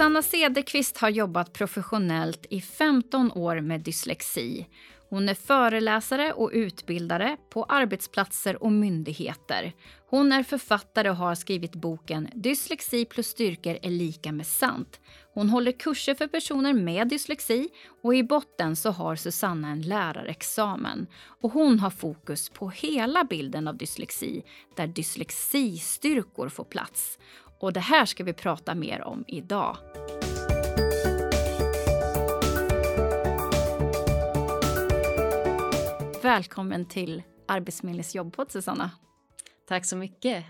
Susanna Cederqvist har jobbat professionellt i 15 år med dyslexi. Hon är föreläsare och utbildare på arbetsplatser och myndigheter. Hon är författare och har skrivit boken Dyslexi plus styrkor är lika med sant. Hon håller kurser för personer med dyslexi och i botten så har Susanna en lärarexamen. Och hon har fokus på hela bilden av dyslexi där dyslexistyrkor får plats. Och det här ska vi prata mer om idag. Välkommen till Arbetsförmedlingens jobbpodd, Susanna. Tack så mycket.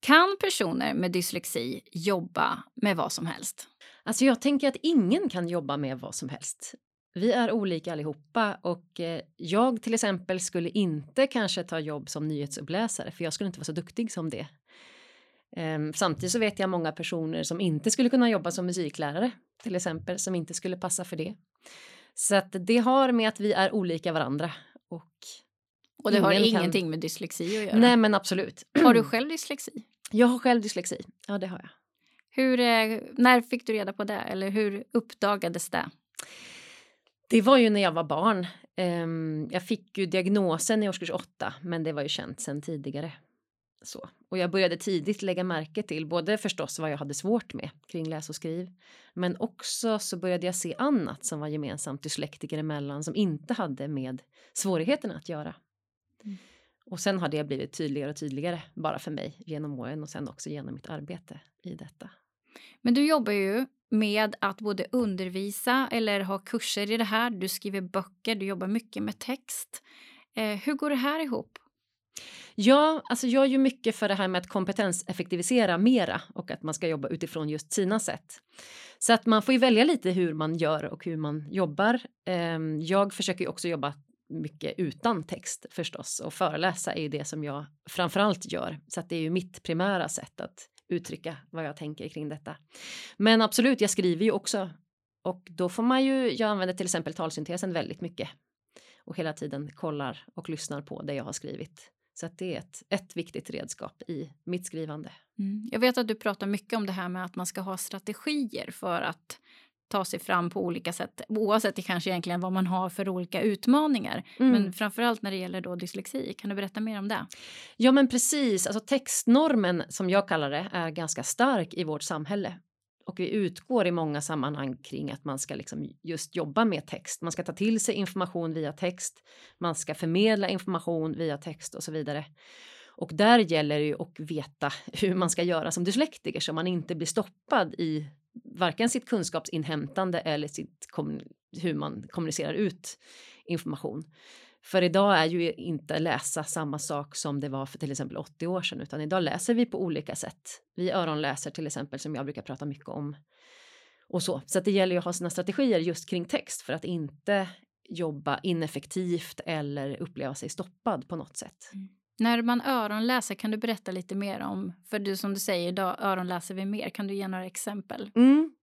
Kan personer med dyslexi jobba med vad som helst? Alltså jag tänker att ingen kan jobba med vad som helst. Vi är olika allihopa och eh, jag till exempel skulle inte kanske ta jobb som nyhetsuppläsare för jag skulle inte vara så duktig som det. Ehm, samtidigt så vet jag många personer som inte skulle kunna jobba som musiklärare till exempel som inte skulle passa för det. Så att det har med att vi är olika varandra och och det har ingenting kan... med dyslexi att göra? Nej men absolut. Har du själv dyslexi? Jag har själv dyslexi, ja det har jag. Hur, eh, när fick du reda på det eller hur uppdagades det? Det var ju när jag var barn. Ehm, jag fick ju diagnosen i årskurs 8 men det var ju känt sedan tidigare. Så. Och jag började tidigt lägga märke till både förstås vad jag hade svårt med kring läs och skriv. Men också så började jag se annat som var gemensamt dyslektiker emellan som inte hade med svårigheterna att göra. Mm. Och sen har det blivit tydligare och tydligare bara för mig genom åren och sen också genom mitt arbete i detta. Men du jobbar ju med att både undervisa eller ha kurser i det här. Du skriver böcker, du jobbar mycket med text. Eh, hur går det här ihop? Ja, alltså jag är ju mycket för det här med att kompetenseffektivisera mera och att man ska jobba utifrån just sina sätt. Så att man får ju välja lite hur man gör och hur man jobbar. Ehm, jag försöker ju också jobba mycket utan text förstås och föreläsa är ju det som jag framförallt gör. Så att det är ju mitt primära sätt att uttrycka vad jag tänker kring detta. Men absolut, jag skriver ju också och då får man ju, jag använder till exempel talsyntesen väldigt mycket och hela tiden kollar och lyssnar på det jag har skrivit. Så att det är ett, ett viktigt redskap i mitt skrivande. Mm. Jag vet att du pratar mycket om det här med att man ska ha strategier för att ta sig fram på olika sätt oavsett kanske egentligen vad man har för olika utmaningar. Mm. Men framförallt när det gäller då dyslexi. Kan du berätta mer om det? Ja men precis, alltså textnormen som jag kallar det är ganska stark i vårt samhälle och vi utgår i många sammanhang kring att man ska liksom just jobba med text. Man ska ta till sig information via text. Man ska förmedla information via text och så vidare. Och där gäller det ju att veta hur man ska göra som dyslektiker så man inte blir stoppad i varken sitt kunskapsinhämtande eller sitt hur man kommunicerar ut information. För idag är ju inte läsa samma sak som det var för till exempel 80 år sedan, utan idag läser vi på olika sätt. Vi öronläser till exempel som jag brukar prata mycket om. Och så, så att det gäller ju att ha sina strategier just kring text för att inte jobba ineffektivt eller uppleva sig stoppad på något sätt. Mm. När man öronläser, kan du berätta lite mer om, för du som du säger, idag öronläser vi mer. Kan du ge några exempel? Mm.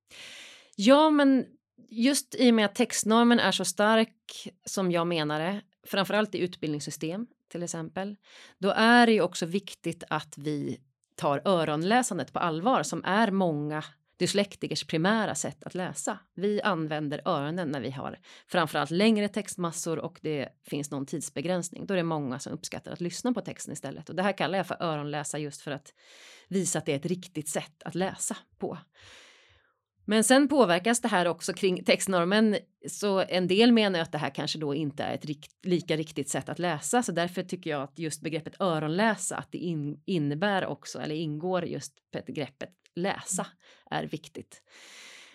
Ja, men just i och med att textnormen är så stark som jag menar det, framförallt i utbildningssystem till exempel, då är det ju också viktigt att vi tar öronläsandet på allvar som är många dyslektikers primära sätt att läsa. Vi använder öronen när vi har framförallt längre textmassor och det finns någon tidsbegränsning. Då är det många som uppskattar att lyssna på texten istället och det här kallar jag för öronläsa just för att visa att det är ett riktigt sätt att läsa på. Men sen påverkas det här också kring textnormen så en del menar att det här kanske då inte är ett rikt, lika riktigt sätt att läsa så därför tycker jag att just begreppet öronläsa att det in, innebär också eller ingår just begreppet läsa är viktigt.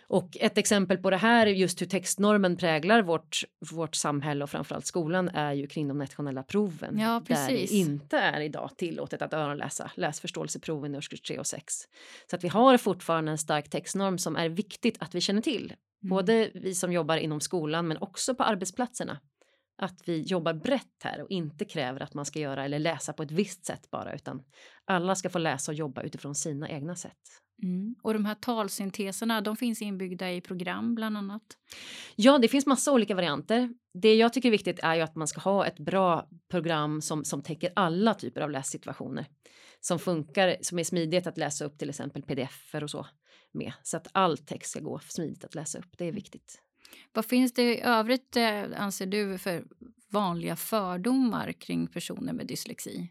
Och ett exempel på det här, just hur textnormen präglar vårt, vårt samhälle och framförallt skolan är ju kring de nationella proven. Ja, där det inte är idag tillåtet att öronläsa läsförståelseproven i årskurs 3 och 6. Så att vi har fortfarande en stark textnorm som är viktigt att vi känner till. Mm. Både vi som jobbar inom skolan men också på arbetsplatserna. Att vi jobbar brett här och inte kräver att man ska göra eller läsa på ett visst sätt bara utan alla ska få läsa och jobba utifrån sina egna sätt. Mm. Och de här talsynteserna, de finns inbyggda i program bland annat? Ja, det finns massa olika varianter. Det jag tycker är viktigt är ju att man ska ha ett bra program som, som täcker alla typer av lässituationer. Som funkar, som är smidigt att läsa upp till exempel pdf och så. med så att all text ska gå smidigt att läsa upp. Det är viktigt. Vad finns det i övrigt, eh, anser du, för vanliga fördomar kring personer med dyslexi?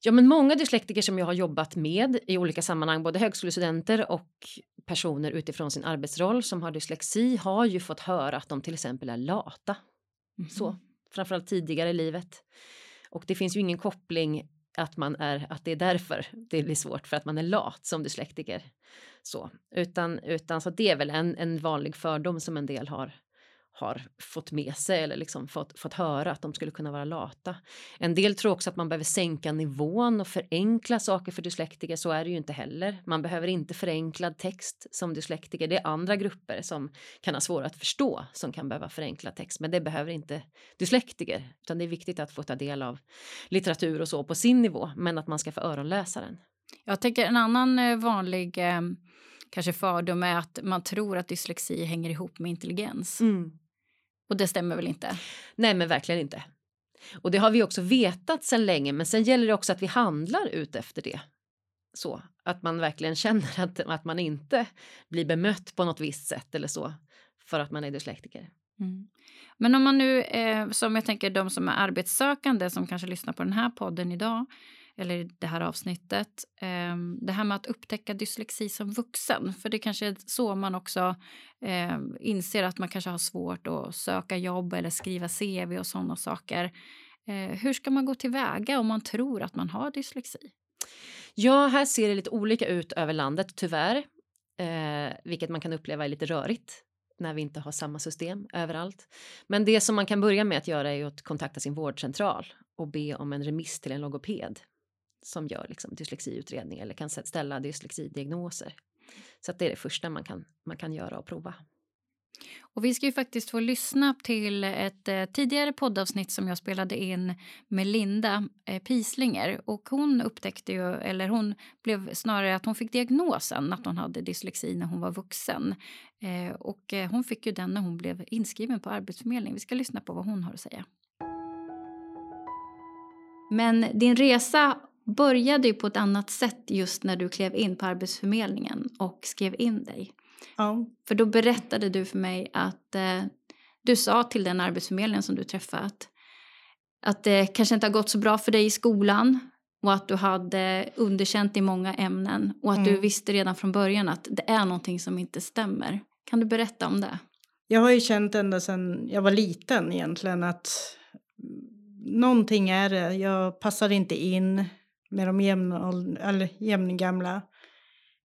Ja, men många dyslektiker som jag har jobbat med i olika sammanhang, både högskolestudenter och personer utifrån sin arbetsroll som har dyslexi har ju fått höra att de till exempel är lata. Mm. Så, framförallt tidigare i livet. Och det finns ju ingen koppling att man är att det är därför det blir svårt för att man är lat som dyslektiker. Så utan utan så det är väl en, en vanlig fördom som en del har har fått med sig eller liksom fått, fått höra att de skulle kunna vara lata. En del tror också att man behöver sänka nivån och förenkla saker för dyslektiker. Så är det ju inte heller. Man behöver inte förenklad text som dyslektiker. Det är andra grupper som kan ha svårare att förstå som kan behöva förenklad text, men det behöver inte dyslektiker, utan det är viktigt att få ta del av litteratur och så på sin nivå, men att man ska få öronläsa den. Jag tänker en annan eh, vanlig eh, kanske fördom är att man tror att dyslexi hänger ihop med intelligens. Mm. Och det stämmer väl inte? Nej, men verkligen inte. Och det har vi också vetat sedan länge, men sen gäller det också att vi handlar ut efter det. Så att man verkligen känner att, att man inte blir bemött på något visst sätt eller så för att man är dyslektiker. Mm. Men om man nu, eh, som jag tänker de som är arbetssökande som kanske lyssnar på den här podden idag eller det här avsnittet. Ehm, det här med att upptäcka dyslexi som vuxen. För det kanske är så man också ehm, inser att man kanske har svårt att söka jobb eller skriva CV och sådana saker. Eh, hur ska man gå tillväga om man tror att man har dyslexi? Ja, här ser det lite olika ut över landet tyvärr. Eh, vilket man kan uppleva är lite rörigt när vi inte har samma system överallt. Men det som man kan börja med att göra är att kontakta sin vårdcentral och be om en remiss till en logoped som gör liksom dyslexiutredning eller kan ställa dyslexidiagnoser. Så att det är det första man kan, man kan göra och prova. Och vi ska ju faktiskt få lyssna till ett eh, tidigare poddavsnitt som jag spelade in med Linda eh, Pislinger. Och hon upptäckte ju, eller hon blev snarare att hon fick diagnosen att hon hade dyslexi när hon var vuxen. Eh, och eh, hon fick ju den när hon blev inskriven på Arbetsförmedlingen. Vi ska lyssna på vad hon har att säga. Men din resa började ju på ett annat sätt just när du klev in på Arbetsförmedlingen och skrev in dig. Ja. För då berättade du för mig att eh, du sa till den Arbetsförmedlingen som du träffat att det kanske inte har gått så bra för dig i skolan och att du hade underkänt i många ämnen och att mm. du visste redan från början att det är någonting som inte stämmer. Kan du berätta om det? Jag har ju känt ända sedan jag var liten egentligen att någonting är det. Jag passar inte in med de jämn, jämngamla.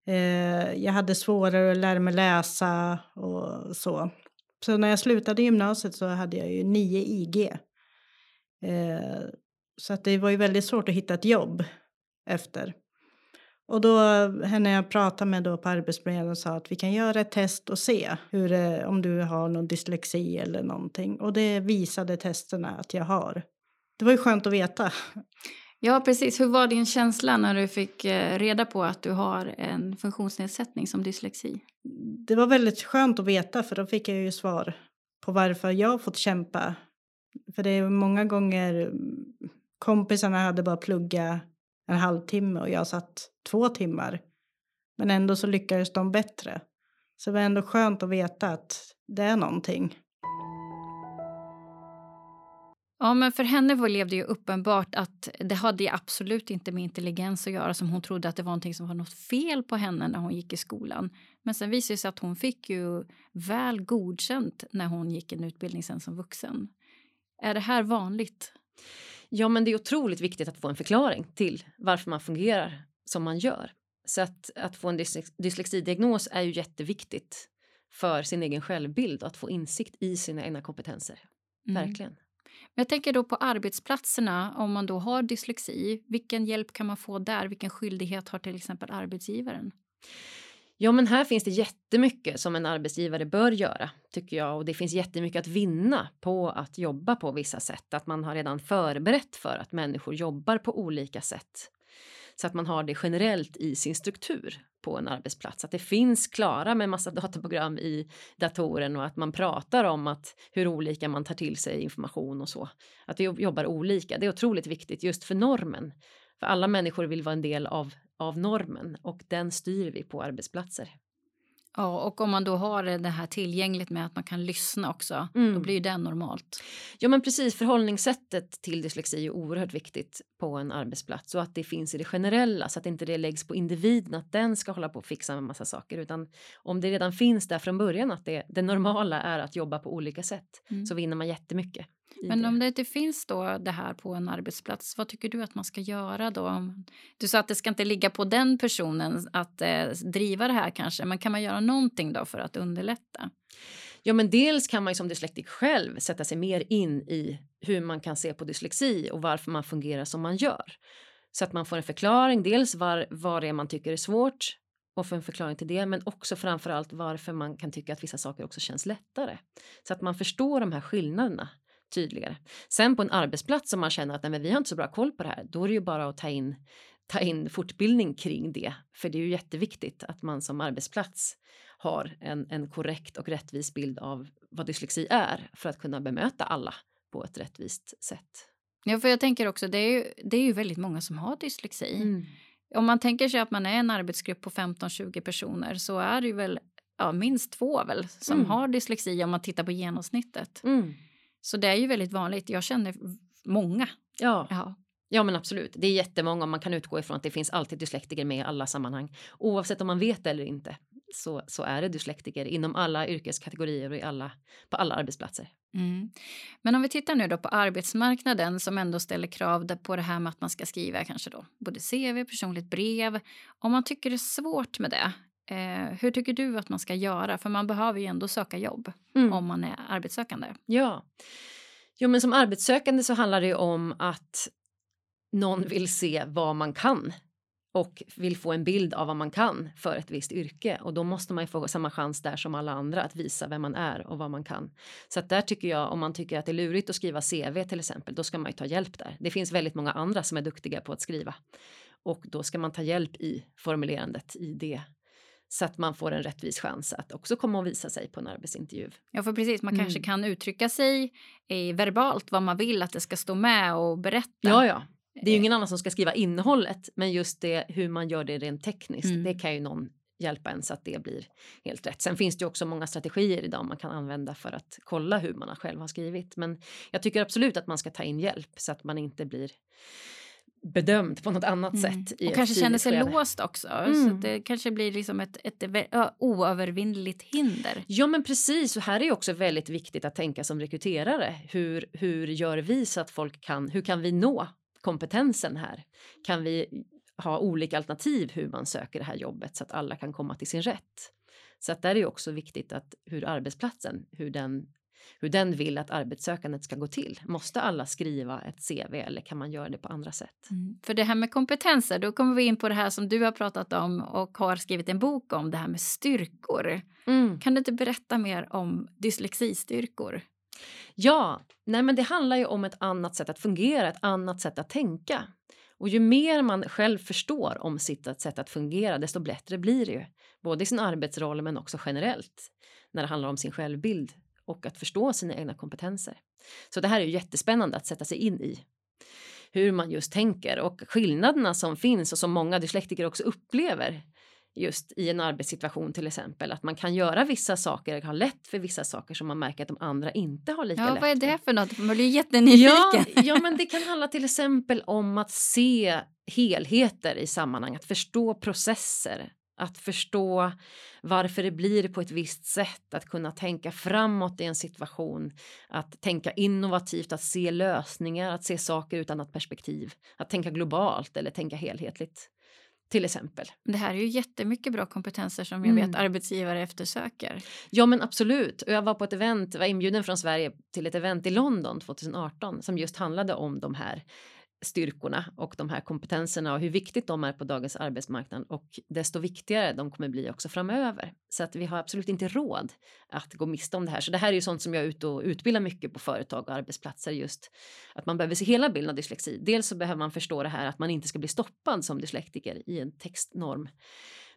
Eh, jag hade svårare att lära mig läsa och så. Så när jag slutade gymnasiet så hade jag ju 9 IG. Eh, så att det var ju väldigt svårt att hitta ett jobb efter. Och då henne jag pratade med då på Arbetsförmedlingen sa att vi kan göra ett test och se hur det, om du har någon dyslexi eller någonting. Och det visade testerna att jag har. Det var ju skönt att veta. Ja, precis. Hur var din känsla när du fick eh, reda på att du har en funktionsnedsättning som dyslexi? Det var väldigt skönt att veta för då fick jag ju svar på varför jag fått kämpa. För det är många gånger kompisarna hade bara plugga en halvtimme och jag satt två timmar. Men ändå så lyckades de bättre. Så det var ändå skönt att veta att det är någonting. Ja, men för henne blev det ju uppenbart att det hade absolut inte med intelligens att göra som hon trodde att det var någonting som var något fel på henne när hon gick i skolan. Men sen visade det sig att hon fick ju väl godkänt när hon gick en utbildning sen som vuxen. Är det här vanligt? Ja, men det är otroligt viktigt att få en förklaring till varför man fungerar som man gör. Så att, att få en dyslexidiagnos är ju jätteviktigt för sin egen självbild, att få insikt i sina egna kompetenser. Mm. Verkligen. Men jag tänker då på arbetsplatserna, om man då har dyslexi, vilken hjälp kan man få där? Vilken skyldighet har till exempel arbetsgivaren? Ja, men här finns det jättemycket som en arbetsgivare bör göra, tycker jag. Och det finns jättemycket att vinna på att jobba på vissa sätt. Att man har redan förberett för att människor jobbar på olika sätt. Så att man har det generellt i sin struktur på en arbetsplats. Att det finns klara med massa dataprogram i datoren och att man pratar om att hur olika man tar till sig information och så. Att vi jobbar olika. Det är otroligt viktigt just för normen. För alla människor vill vara en del av av normen och den styr vi på arbetsplatser. Ja, och om man då har det här tillgängligt med att man kan lyssna också, Mm. då blir ju det normalt. Ja men precis, förhållningssättet till dyslexi är oerhört viktigt på en arbetsplats och att det finns i det generella så att inte det läggs på individen att den ska hålla på och fixa med massa saker utan om det redan finns där från början att det, det normala är att jobba på olika sätt Mm. så vinner man jättemycket. Men det. om det inte finns då det här på en arbetsplats, vad tycker du att man ska göra då? Du sa att det ska inte ligga på den personen att eh, driva det här kanske, men kan man göra någonting då för att underlätta? Ja, men dels kan man som dyslektiker själv sätta sig mer in i hur man kan se på dyslexi och varför man fungerar som man gör. Så att man får en förklaring, dels var, vad det är man tycker är svårt och få en förklaring till det, men också framför allt varför man kan tycka att vissa saker också känns lättare. Så att man förstår de här skillnaderna tydligare. Sen på en arbetsplats om man känner att nej, men vi har inte så bra koll på det här, då är det ju bara att ta in ta in fortbildning kring det. För det är ju jätteviktigt att man som arbetsplats har en, en korrekt och rättvis bild av vad dyslexi är för att kunna bemöta alla på ett rättvist sätt. Ja, för jag tänker också, det är ju, det är ju väldigt många som har dyslexi. Mm. Om man tänker sig att man är en arbetsgrupp på 15-20 personer så är det ju väl ja, minst två väl som Mm. har dyslexi om man tittar på genomsnittet. Mm. Så det är ju väldigt vanligt. Jag känner många. Ja. Ja. ja, men absolut. Det är jättemånga och man kan utgå ifrån att det finns alltid dyslektiker med i alla sammanhang. Oavsett om man vet det eller inte så, så är det dyslektiker inom alla yrkeskategorier och i alla, på alla arbetsplatser. Mm. Men om vi tittar nu då på arbetsmarknaden som ändå ställer krav på det här med att man ska skriva kanske då både CV, personligt brev. Om man tycker det är svårt med det, eh, hur tycker du att man ska göra? För man behöver ju ändå söka jobb Mm. om man är arbetssökande. Ja. Jo, men som arbetssökande så handlar det ju om att någon vill se vad man kan och vill få en bild av vad man kan för ett visst yrke och då måste man ju få samma chans där som alla andra att visa vem man är och vad man kan. Så att där tycker jag om man tycker att det är lurigt att skriva CV till exempel, då ska man ju ta hjälp där. Det finns väldigt många andra som är duktiga på att skriva och då ska man ta hjälp i formulerandet i det så att man får en rättvis chans att också komma och visa sig på en arbetsintervju. Ja, för precis, man kanske Mm. kan uttrycka sig eh, verbalt vad man vill att det ska stå med och berätta. Ja, ja. Det är ju ingen annan som ska skriva innehållet, men just det hur man gör det rent tekniskt, Mm. det kan ju någon hjälpa en så att det blir helt rätt. Sen finns det ju också många strategier idag man kan använda för att kolla hur man själv har skrivit. Men jag tycker absolut att man ska ta in hjälp så att man inte blir bedömd på något annat Mm. sätt. I Och kanske känner sig skede. låst också. Så Mm. att det kanske blir liksom ett, ett, oövervinnligt hinder. Ja men precis, och här är också väldigt viktigt att tänka som rekryterare. Hur, hur gör vi så att folk kan, hur kan vi nå kompetensen här? Kan vi ha olika alternativ hur man söker det här jobbet så att alla kan komma till sin rätt? Så att där är det också viktigt att hur arbetsplatsen, hur den, hur den vill att arbetssökandet ska gå till. Måste alla skriva ett CV eller kan man göra det på andra sätt? För det här med kompetenser, då kommer vi in på det här som du har pratat om och har skrivit en bok om, det här med styrkor. Mm. Kan du inte berätta mer om dyslexistyrkor? Ja, nej men det handlar ju om ett annat sätt att fungera, ett annat sätt att tänka. Och ju mer man själv förstår om sitt sätt att fungera, desto bättre blir det ju. Både i sin arbetsroll men också generellt när det handlar om sin självbild och att förstå sina egna kompetenser. Så det här är ju jättespännande att sätta sig in i hur man just tänker och skillnaderna som finns och som många dyslektiker också upplever just i en arbetssituation till exempel. Att man kan göra vissa saker, ha lätt för vissa saker som man märker att de andra inte har lika Ja, lätt vad är det för något? Man blir jättenyfiken. Ja, ja, men det kan handla till exempel om att se helheter i sammanhang, att förstå processer, att förstå varför det blir på ett visst sätt, att kunna tänka framåt i en situation, att tänka innovativt, att se lösningar, att se saker utan ett perspektiv, att tänka globalt eller tänka helhetligt. Till exempel. Det här är ju jättemycket bra kompetenser som jag Mm. vet arbetsgivare eftersöker. Ja men absolut. Jag var på ett event, var inbjuden från Sverige till ett event i London 2018 som just handlade om de här styrkorna och de här kompetenserna och hur viktigt de är på dagens arbetsmarknad och desto viktigare de kommer bli också framöver. Så att vi har absolut inte råd att gå miste om det här. Så det här är ju sånt som jag är ute och utbildar mycket på företag och arbetsplatser just att man behöver se hela bilden av dyslexi. Dels så behöver man förstå det här att man inte ska bli stoppad som dyslektiker i en textnorm.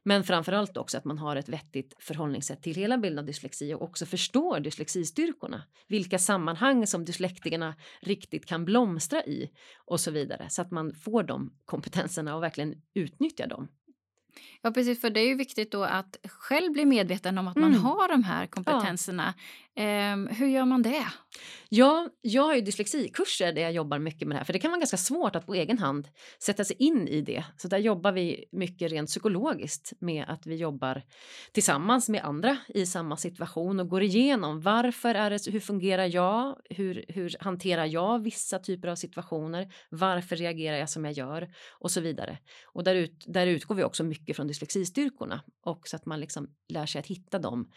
Men framförallt också att man har ett vettigt förhållningssätt till hela bilden av dyslexi och också förstår dyslexistyrkorna. Vilka sammanhang som dyslektikerna riktigt kan blomstra i och så vidare så att man får de kompetenserna och verkligen utnyttjar dem. Ja, precis. För det är ju viktigt då att själv bli medveten om att mm. man har de här kompetenserna. Eh, hur gör man det? Ja, jag har ju dyslexikurser där jag jobbar mycket med det här. För det kan vara ganska svårt att på egen hand sätta sig in i det. Så där jobbar vi mycket rent psykologiskt med att vi jobbar tillsammans med andra i samma situation och går igenom varför är det hur fungerar jag? Hur, hur hanterar jag vissa typer av situationer? Varför reagerar jag som jag gör? Och så vidare. Och där, ut, där utgår vi också mycket från dyslexistyrkorna och så att man liksom lär sig att hitta dem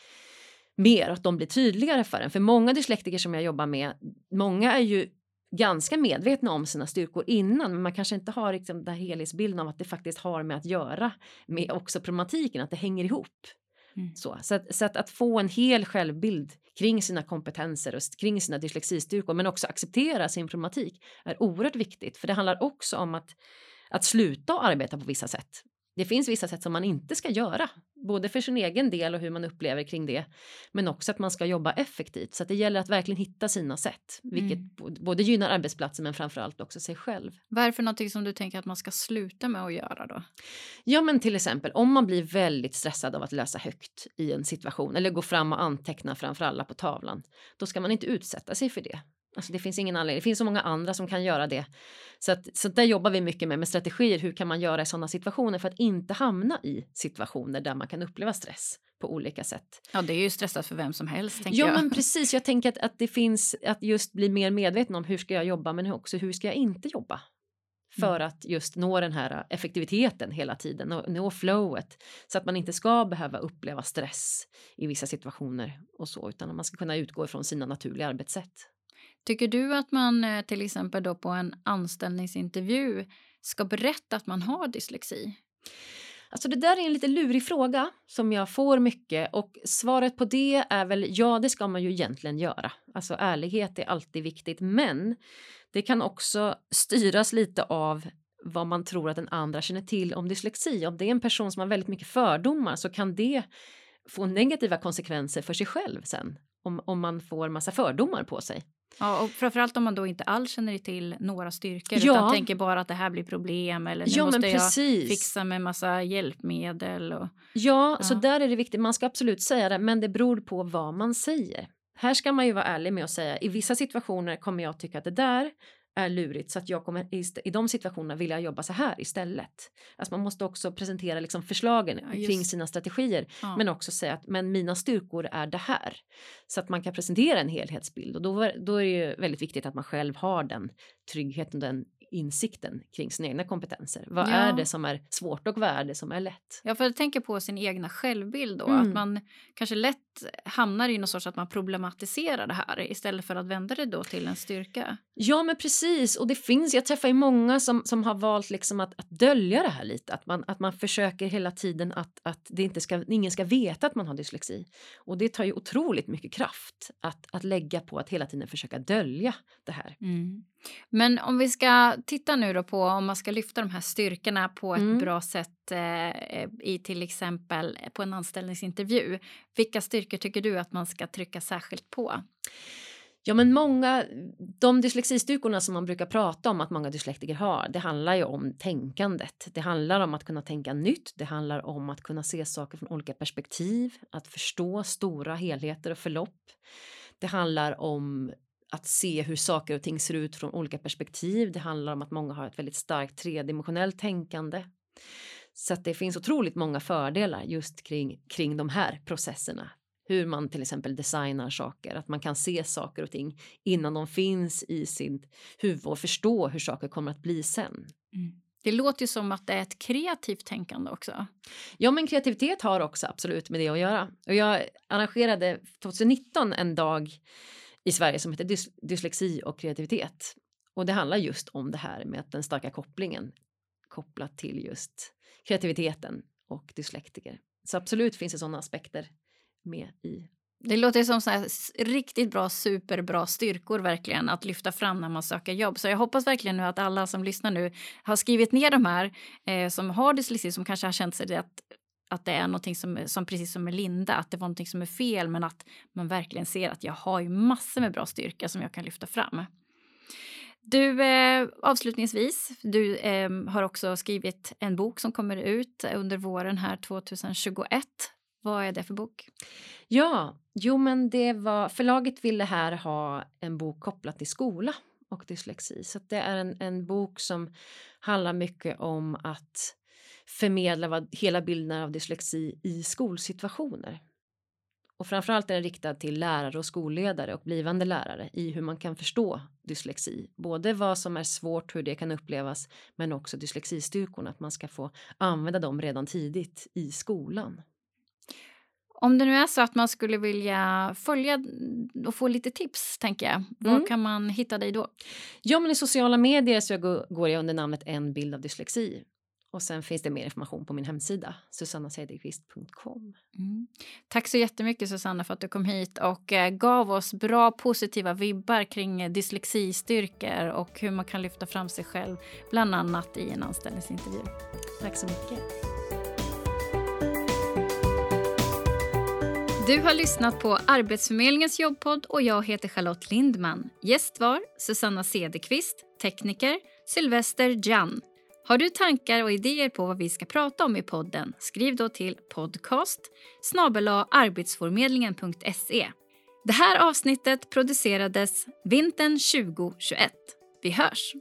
mer, att de blir tydligare för en. För många dyslektiker som jag jobbar med, många är ju ganska medvetna om sina styrkor innan, men man kanske inte har liksom den här helhetsbilden av att det faktiskt har med att göra med också problematiken, att det hänger ihop. Mm. Så, så, att, så att, att, få en hel självbild kring sina kompetenser och kring sina dyslexistyrkor, men också acceptera sin problematik är oerhört viktigt, för det handlar också om att att sluta arbeta på vissa sätt det finns vissa sätt som man inte ska göra, både för sin egen del och hur man upplever kring det, men också att man ska jobba effektivt. Så att det gäller att verkligen hitta sina sätt, vilket mm. både gynnar arbetsplatsen men framförallt också sig själv. Vad är det för någonting som du tänker att man ska sluta med att göra då? Ja, men till exempel om man blir väldigt stressad av att läsa högt i en situation eller gå fram och anteckna framför alla på tavlan, då ska man inte utsätta sig för det. Alltså det finns ingen anledning. Det finns så många andra som kan göra det. Så, att, så där jobbar vi mycket med, med strategier. Hur kan man göra i sådana situationer för att inte hamna i situationer där man kan uppleva stress på olika sätt. Ja, det är ju stressat för vem som helst. ja, jag. men precis. Jag tänker att, att det finns att just bli mer medveten om hur ska jag jobba, men också hur ska jag inte jobba? för mm. att just nå den här effektiviteten hela tiden och nå flowet så att man inte ska behöva uppleva stress i vissa situationer och så utan att man ska kunna utgå ifrån sina naturliga arbetssätt. Tycker du att man eh, till exempel då på en anställningsintervju ska berätta att man har dyslexi? Alltså det där är en lite lurig fråga som jag får mycket och svaret på det är väl ja, det ska man ju egentligen göra. Alltså ärlighet är alltid viktigt, men det kan också styras lite av vad man tror att den andra känner till om dyslexi. Om det är en person som har väldigt mycket fördomar så kan det få negativa konsekvenser för sig själv sen om, om man får massa fördomar på sig. Ja, och framförallt om man då inte alls känner till några styrkor ja. utan tänker bara att det här blir problem eller nu ja, måste jag fixa med massa hjälpmedel. Och, ja, ja, så där är det viktigt. Man ska absolut säga det, men det beror på vad man säger. Här ska man ju vara ärlig med att säga i vissa situationer kommer jag tycka att det där är lurigt så att jag kommer i, i de situationerna vill jag jobba så här istället. Alltså man måste också presentera liksom förslagen ja, kring sina strategier ja. men också säga att men mina styrkor är det här så att man kan presentera en helhetsbild och då, då är det ju väldigt viktigt att man själv har den tryggheten, den insikten kring sina egna kompetenser. Vad ja. är det som är svårt och vad är det som är lätt? Ja, för att tänka på sin egna självbild då, mm. att man kanske lätt hamnar i någon sorts att man problematiserar det här istället för att vända det då till en styrka. Ja, men precis. Och det finns, jag träffar ju många som, som har valt liksom att, att dölja det här lite, att man, att man försöker hela tiden att, att det inte ska, ingen ska veta att man har dyslexi. Och det tar ju otroligt mycket kraft att, att lägga på att hela tiden försöka dölja det här. Mm. Men om vi ska titta nu då på om man ska lyfta de här styrkorna på ett mm. bra sätt eh, i till exempel på en anställningsintervju. Vilka styrkor tycker du att man ska trycka särskilt på? Ja, men många, de dyslexistyrkorna som man brukar prata om att många dyslektiker har, det handlar ju om tänkandet. Det handlar om att kunna tänka nytt. Det handlar om att kunna se saker från olika perspektiv, att förstå stora helheter och förlopp. Det handlar om att se hur saker och ting ser ut från olika perspektiv. Det handlar om att många har ett väldigt starkt tredimensionellt tänkande. Så att det finns otroligt många fördelar just kring, kring de här processerna. Hur man till exempel designar saker, att man kan se saker och ting innan de finns i sitt huvud och förstå hur saker kommer att bli sen. Mm. Det låter ju som att det är ett kreativt tänkande också. Ja, men kreativitet har också absolut med det att göra. Och jag arrangerade 2019 en dag i Sverige som heter dys dyslexi och kreativitet. Och det handlar just om det här med att den starka kopplingen kopplat till just kreativiteten och dyslektiker. Så absolut finns det sådana aspekter med i det låter som så riktigt bra, superbra styrkor verkligen att lyfta fram när man söker jobb. Så jag hoppas verkligen nu att alla som lyssnar nu har skrivit ner de här eh, som har dyslexi som kanske har känt sig att att det är någonting som, som precis som med Linda, att det var någonting som är fel men att man verkligen ser att jag har ju massor med bra styrka som jag kan lyfta fram. Du, eh, avslutningsvis, du eh, har också skrivit en bok som kommer ut under våren här 2021. Vad är det för bok? Ja, jo men det var förlaget ville här ha en bok kopplat till skola och dyslexi. Så det är en, en bok som handlar mycket om att förmedla vad, hela bilden av dyslexi i skolsituationer. Och framförallt är den riktad till lärare och skolledare och blivande lärare i hur man kan förstå dyslexi. Både vad som är svårt, hur det kan upplevas, men också dyslexistyrkorna, att man ska få använda dem redan tidigt i skolan. Om det nu är så att man skulle vilja följa och få lite tips, tänker jag, var mm. kan man hitta dig då? Ja, men i sociala medier så går jag under namnet En bild av dyslexi. Och sen finns det mer information på min hemsida, susannasederqvist.com. Mm. Tack så jättemycket Susanna för att du kom hit och eh, gav oss bra positiva vibbar kring eh, dyslexistyrkor och hur man kan lyfta fram sig själv, bland annat i en anställningsintervju. Tack så mycket. Du har lyssnat på Arbetsförmedlingens jobbpodd och jag heter Charlotte Lindman. Gäst var Susanna Cederqvist, tekniker, Sylvester Jan. Har du tankar och idéer på vad vi ska prata om i podden? Skriv då till podcast arbetsförmedlingen.se. Det här avsnittet producerades vintern 2021. Vi hörs!